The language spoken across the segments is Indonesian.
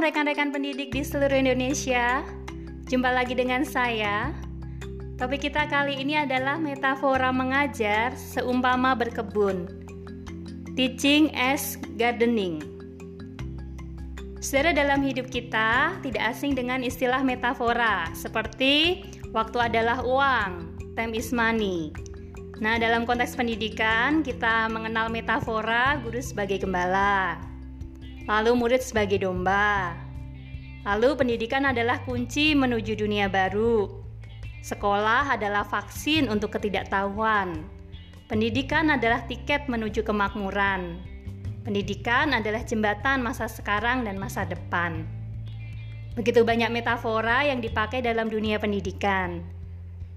Rekan-rekan pendidik di seluruh Indonesia. Jumpa lagi dengan saya. Topik kita kali ini adalah metafora mengajar seumpama berkebun. Teaching as gardening. Saudara dalam hidup kita tidak asing dengan istilah metafora seperti waktu adalah uang, time is money. Nah, dalam konteks pendidikan kita mengenal metafora guru sebagai gembala, lalu murid sebagai domba. Lalu pendidikan adalah kunci menuju dunia baru. Sekolah adalah vaksin untuk ketidaktahuan. Pendidikan adalah tiket menuju kemakmuran. Pendidikan adalah jembatan masa sekarang dan masa depan. Begitu banyak metafora yang dipakai dalam dunia pendidikan.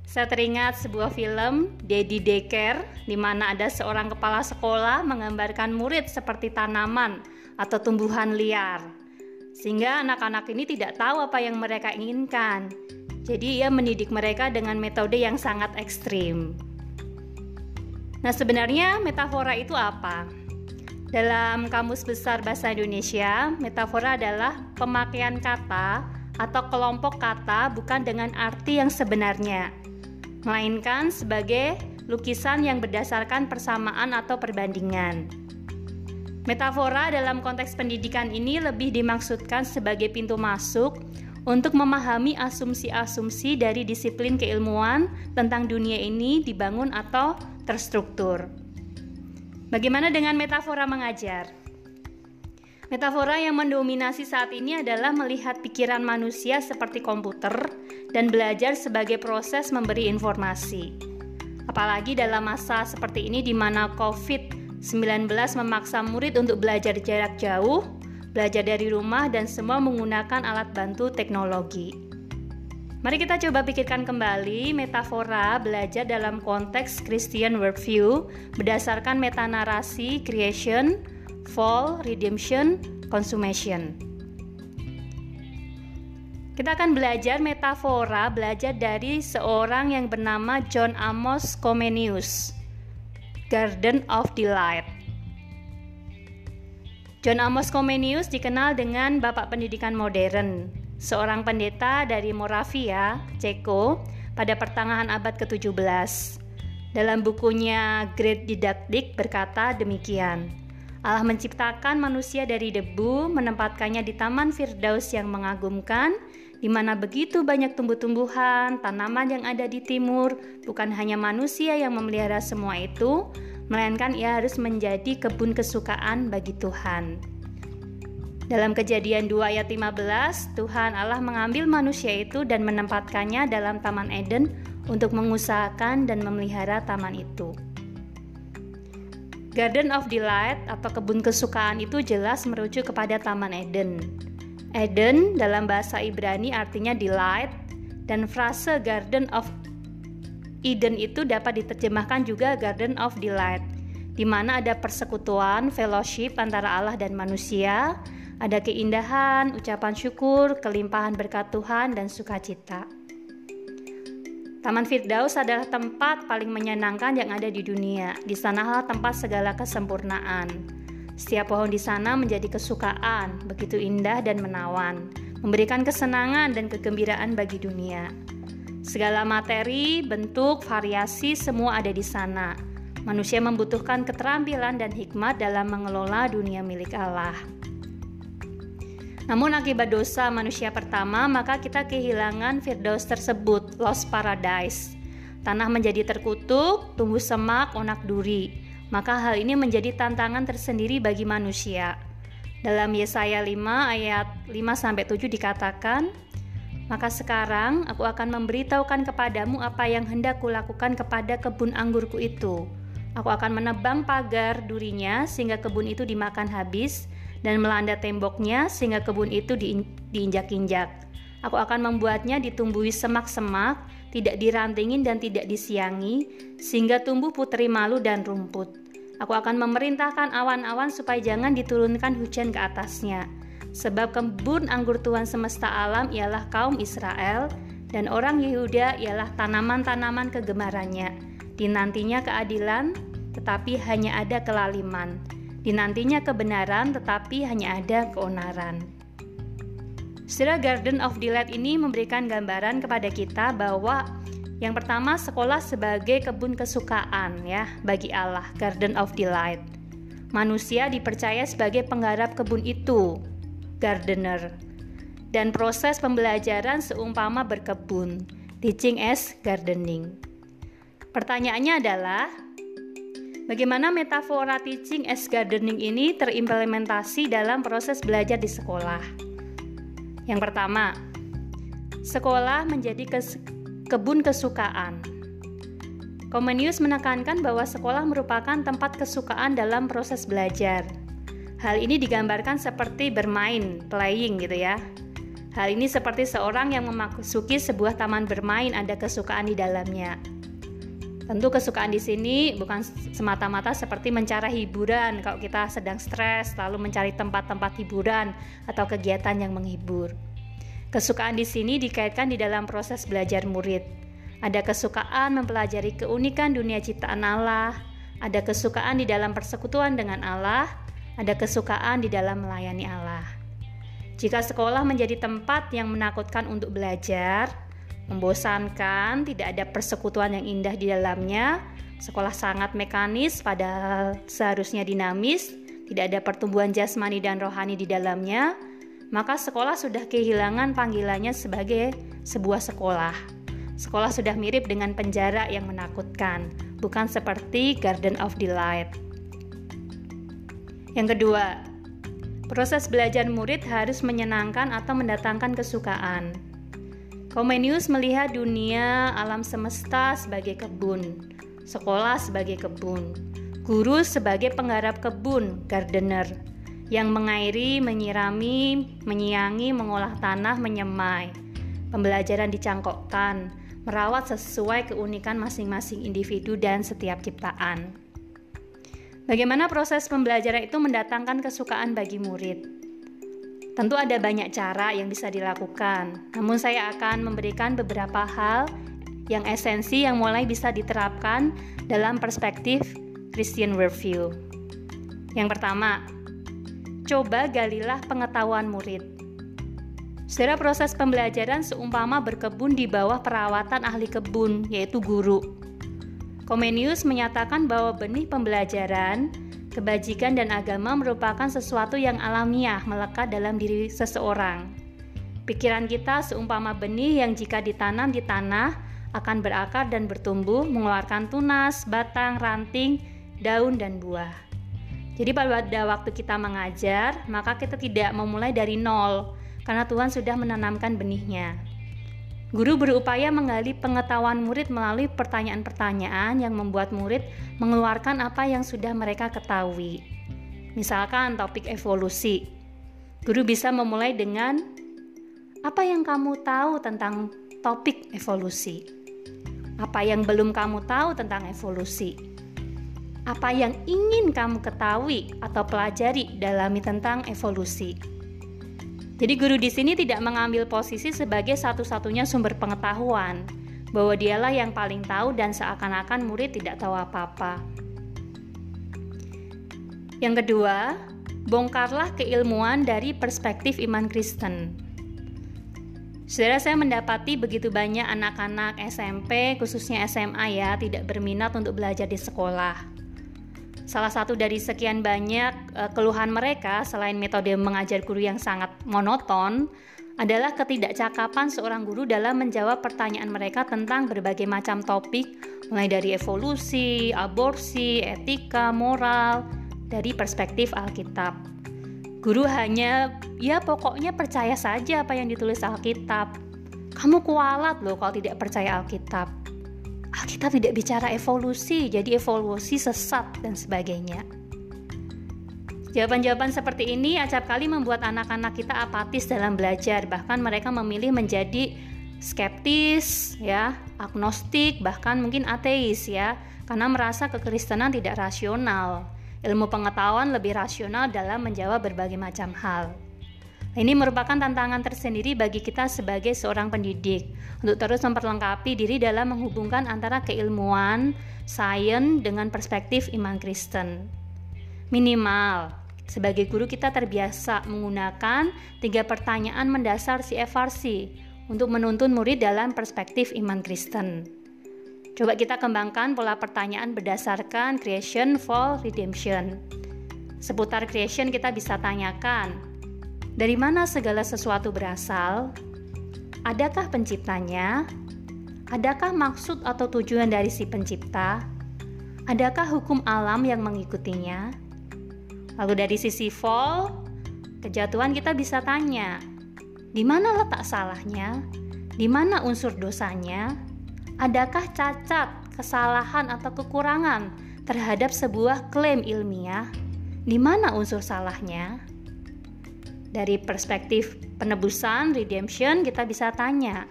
Saya teringat sebuah film Daddy Daycare di mana ada seorang kepala sekolah menggambarkan murid seperti tanaman atau tumbuhan liar. Sehingga anak-anak ini tidak tahu apa yang mereka inginkan. Jadi ia mendidik mereka dengan metode yang sangat ekstrim. Nah, sebenarnya metafora itu apa? Dalam Kamus Besar Bahasa Indonesia, metafora adalah pemakaian kata atau kelompok kata bukan dengan arti yang sebenarnya, melainkan sebagai lukisan yang berdasarkan persamaan atau perbandingan. Metafora dalam konteks pendidikan ini lebih dimaksudkan sebagai pintu masuk untuk memahami asumsi-asumsi dari disiplin keilmuan tentang dunia ini dibangun atau terstruktur. Bagaimana dengan metafora mengajar? Metafora yang mendominasi saat ini adalah melihat pikiran manusia seperti komputer dan belajar sebagai proses memberi informasi. Apalagi dalam masa seperti ini di mana COVID 19 memaksa murid untuk belajar jarak jauh, belajar dari rumah, dan semua menggunakan alat bantu teknologi. Mari kita coba pikirkan kembali metafora belajar dalam konteks Christian worldview berdasarkan metanarasi creation, fall, redemption, consummation. Kita akan belajar metafora belajar dari seorang yang bernama John Amos Comenius. Garden of Delight. John Amos Comenius dikenal dengan Bapak Pendidikan Modern, seorang pendeta dari Moravia, Ceko, pada pertengahan abad ke-17. Dalam bukunya Great Didactic berkata demikian, Allah menciptakan manusia dari debu, menempatkannya di taman Firdaus yang mengagumkan, di mana begitu banyak tumbuh-tumbuhan, tanaman yang ada di timur, bukan hanya manusia yang memelihara semua itu, melainkan ia harus menjadi kebun kesukaan bagi Tuhan. Dalam kejadian 2 ayat 15, Tuhan Allah mengambil manusia itu dan menempatkannya dalam Taman Eden untuk mengusahakan dan memelihara taman itu. Garden of Delight atau kebun kesukaan itu jelas merujuk kepada Taman Eden. Eden dalam bahasa Ibrani artinya delight dan frase Garden of Eden itu dapat diterjemahkan juga Garden of Delight di mana ada persekutuan, fellowship antara Allah dan manusia, ada keindahan, ucapan syukur, kelimpahan berkat Tuhan dan sukacita. Taman Firdaus adalah tempat paling menyenangkan yang ada di dunia. Di sanalah tempat segala kesempurnaan. Setiap pohon di sana menjadi kesukaan, begitu indah dan menawan, memberikan kesenangan dan kegembiraan bagi dunia. Segala materi, bentuk, variasi semua ada di sana. Manusia membutuhkan keterampilan dan hikmat dalam mengelola dunia milik Allah. Namun akibat dosa manusia pertama, maka kita kehilangan Firdaus tersebut, lost paradise. Tanah menjadi terkutuk, tumbuh semak, onak duri maka hal ini menjadi tantangan tersendiri bagi manusia. Dalam Yesaya 5 ayat 5 sampai 7 dikatakan, "Maka sekarang aku akan memberitahukan kepadamu apa yang hendak kulakukan kepada kebun anggurku itu. Aku akan menebang pagar durinya sehingga kebun itu dimakan habis dan melanda temboknya sehingga kebun itu diinjak-injak. Aku akan membuatnya ditumbuhi semak-semak, tidak dirantingin dan tidak disiangi, sehingga tumbuh putri malu dan rumput. Aku akan memerintahkan awan-awan supaya jangan diturunkan hujan ke atasnya. Sebab kebun anggur Tuhan semesta alam ialah kaum Israel dan orang Yehuda ialah tanaman-tanaman kegemarannya. Dinantinya keadilan, tetapi hanya ada kelaliman. Dinantinya kebenaran, tetapi hanya ada keonaran. Setelah Garden of Delight ini memberikan gambaran kepada kita bahwa yang pertama sekolah sebagai kebun kesukaan ya bagi Allah, Garden of Delight. Manusia dipercaya sebagai penggarap kebun itu, gardener. Dan proses pembelajaran seumpama berkebun, teaching as gardening. Pertanyaannya adalah, bagaimana metafora teaching as gardening ini terimplementasi dalam proses belajar di sekolah? Yang pertama, sekolah menjadi kebun kesukaan. Comenius menekankan bahwa sekolah merupakan tempat kesukaan dalam proses belajar. Hal ini digambarkan seperti bermain, playing gitu ya. Hal ini seperti seorang yang memasuki sebuah taman bermain ada kesukaan di dalamnya. Tentu kesukaan di sini bukan semata-mata seperti mencari hiburan kalau kita sedang stres lalu mencari tempat-tempat hiburan atau kegiatan yang menghibur. Kesukaan di sini dikaitkan di dalam proses belajar murid. Ada kesukaan mempelajari keunikan dunia ciptaan Allah, ada kesukaan di dalam persekutuan dengan Allah, ada kesukaan di dalam melayani Allah. Jika sekolah menjadi tempat yang menakutkan untuk belajar, membosankan, tidak ada persekutuan yang indah di dalamnya, sekolah sangat mekanis padahal seharusnya dinamis, tidak ada pertumbuhan jasmani dan rohani di dalamnya, maka sekolah sudah kehilangan panggilannya sebagai sebuah sekolah. Sekolah sudah mirip dengan penjara yang menakutkan, bukan seperti Garden of Delight. Yang kedua, Proses belajar murid harus menyenangkan atau mendatangkan kesukaan. Comenius melihat dunia alam semesta sebagai kebun, sekolah sebagai kebun, guru sebagai penggarap kebun, gardener, yang mengairi, menyirami, menyiangi, mengolah tanah, menyemai. Pembelajaran dicangkokkan, merawat sesuai keunikan masing-masing individu dan setiap ciptaan. Bagaimana proses pembelajaran itu mendatangkan kesukaan bagi murid? Tentu ada banyak cara yang bisa dilakukan, namun saya akan memberikan beberapa hal yang esensi yang mulai bisa diterapkan dalam perspektif Christian worldview. Yang pertama, coba galilah pengetahuan murid. Secara proses pembelajaran seumpama berkebun di bawah perawatan ahli kebun, yaitu guru. Komenius menyatakan bahwa benih pembelajaran, kebajikan dan agama merupakan sesuatu yang alamiah melekat dalam diri seseorang. Pikiran kita seumpama benih yang jika ditanam di tanah akan berakar dan bertumbuh, mengeluarkan tunas, batang, ranting, daun, dan buah. Jadi pada waktu kita mengajar, maka kita tidak memulai dari nol, karena Tuhan sudah menanamkan benihnya. Guru berupaya menggali pengetahuan murid melalui pertanyaan-pertanyaan yang membuat murid mengeluarkan apa yang sudah mereka ketahui. Misalkan topik evolusi. Guru bisa memulai dengan apa yang kamu tahu tentang topik evolusi? Apa yang belum kamu tahu tentang evolusi? Apa yang ingin kamu ketahui atau pelajari dalami tentang evolusi? Jadi guru di sini tidak mengambil posisi sebagai satu-satunya sumber pengetahuan, bahwa dialah yang paling tahu dan seakan-akan murid tidak tahu apa-apa. Yang kedua, bongkarlah keilmuan dari perspektif iman Kristen. Saudara saya mendapati begitu banyak anak-anak SMP, khususnya SMA ya, tidak berminat untuk belajar di sekolah. Salah satu dari sekian banyak uh, keluhan mereka selain metode mengajar guru yang sangat monoton adalah ketidakcakapan seorang guru dalam menjawab pertanyaan mereka tentang berbagai macam topik mulai dari evolusi, aborsi, etika, moral dari perspektif Alkitab. Guru hanya ya pokoknya percaya saja apa yang ditulis Alkitab. Kamu kualat loh kalau tidak percaya Alkitab. Alkitab tidak bicara evolusi, jadi evolusi sesat dan sebagainya. Jawaban-jawaban seperti ini acap kali membuat anak-anak kita apatis dalam belajar, bahkan mereka memilih menjadi skeptis, ya, agnostik, bahkan mungkin ateis ya, karena merasa kekristenan tidak rasional. Ilmu pengetahuan lebih rasional dalam menjawab berbagai macam hal. Ini merupakan tantangan tersendiri bagi kita sebagai seorang pendidik untuk terus memperlengkapi diri dalam menghubungkan antara keilmuan, sains dengan perspektif iman Kristen. Minimal, Sebagai guru kita terbiasa menggunakan tiga pertanyaan mendasar CFRC untuk menuntun murid dalam perspektif iman Kristen. Coba kita kembangkan pola pertanyaan berdasarkan creation, fall, redemption. Seputar creation kita bisa tanyakan, dari mana segala sesuatu berasal? Adakah penciptanya? Adakah maksud atau tujuan dari si pencipta? Adakah hukum alam yang mengikutinya? Lalu dari sisi fall, kejatuhan kita bisa tanya, di mana letak salahnya? Di mana unsur dosanya? Adakah cacat, kesalahan atau kekurangan terhadap sebuah klaim ilmiah? Di mana unsur salahnya? Dari perspektif penebusan, redemption, kita bisa tanya,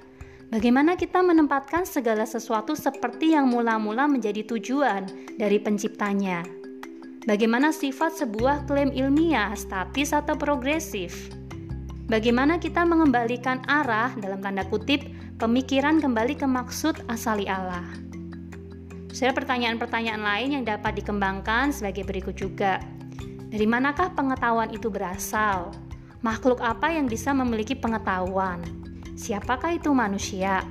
bagaimana kita menempatkan segala sesuatu seperti yang mula-mula menjadi tujuan dari penciptanya? Bagaimana sifat sebuah klaim ilmiah, statis atau progresif? Bagaimana kita mengembalikan arah dalam tanda kutip pemikiran kembali ke maksud asali Allah? Saya pertanyaan-pertanyaan lain yang dapat dikembangkan sebagai berikut juga. Dari manakah pengetahuan itu berasal? Makhluk apa yang bisa memiliki pengetahuan? Siapakah itu manusia?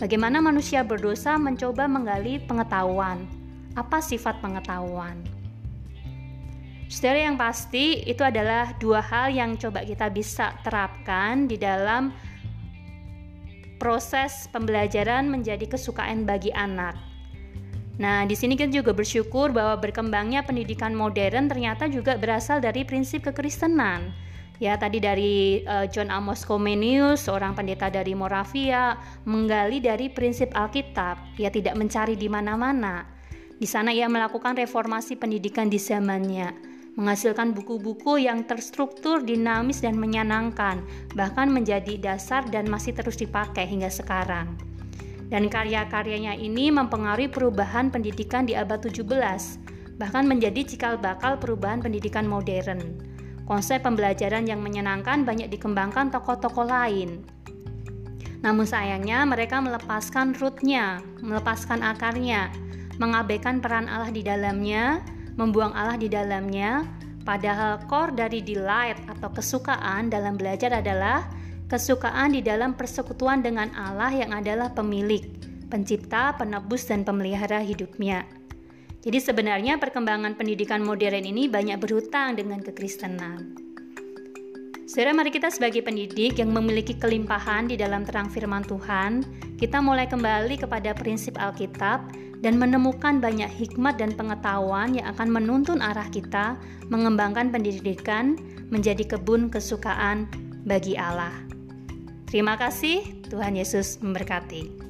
Bagaimana manusia berdosa mencoba menggali pengetahuan? Apa sifat pengetahuan? Saudara yang pasti itu adalah dua hal yang coba kita bisa terapkan di dalam proses pembelajaran menjadi kesukaan bagi anak. Nah, di sini kita juga bersyukur bahwa berkembangnya pendidikan modern ternyata juga berasal dari prinsip kekristenan. Ya, tadi dari uh, John Amos Comenius, seorang pendeta dari Moravia, menggali dari prinsip Alkitab. Ia tidak mencari di mana-mana. Di sana ia melakukan reformasi pendidikan di zamannya, menghasilkan buku-buku yang terstruktur, dinamis dan menyenangkan, bahkan menjadi dasar dan masih terus dipakai hingga sekarang dan karya-karyanya ini mempengaruhi perubahan pendidikan di abad 17, bahkan menjadi cikal bakal perubahan pendidikan modern. Konsep pembelajaran yang menyenangkan banyak dikembangkan tokoh-tokoh lain. Namun sayangnya mereka melepaskan rootnya, melepaskan akarnya, mengabaikan peran Allah di dalamnya, membuang Allah di dalamnya, padahal core dari delight atau kesukaan dalam belajar adalah kesukaan di dalam persekutuan dengan Allah yang adalah pemilik, pencipta, penebus, dan pemelihara hidupnya. Jadi sebenarnya perkembangan pendidikan modern ini banyak berhutang dengan kekristenan. Saudara, mari kita sebagai pendidik yang memiliki kelimpahan di dalam terang firman Tuhan, kita mulai kembali kepada prinsip Alkitab dan menemukan banyak hikmat dan pengetahuan yang akan menuntun arah kita mengembangkan pendidikan menjadi kebun kesukaan bagi Allah. Terima kasih, Tuhan Yesus memberkati.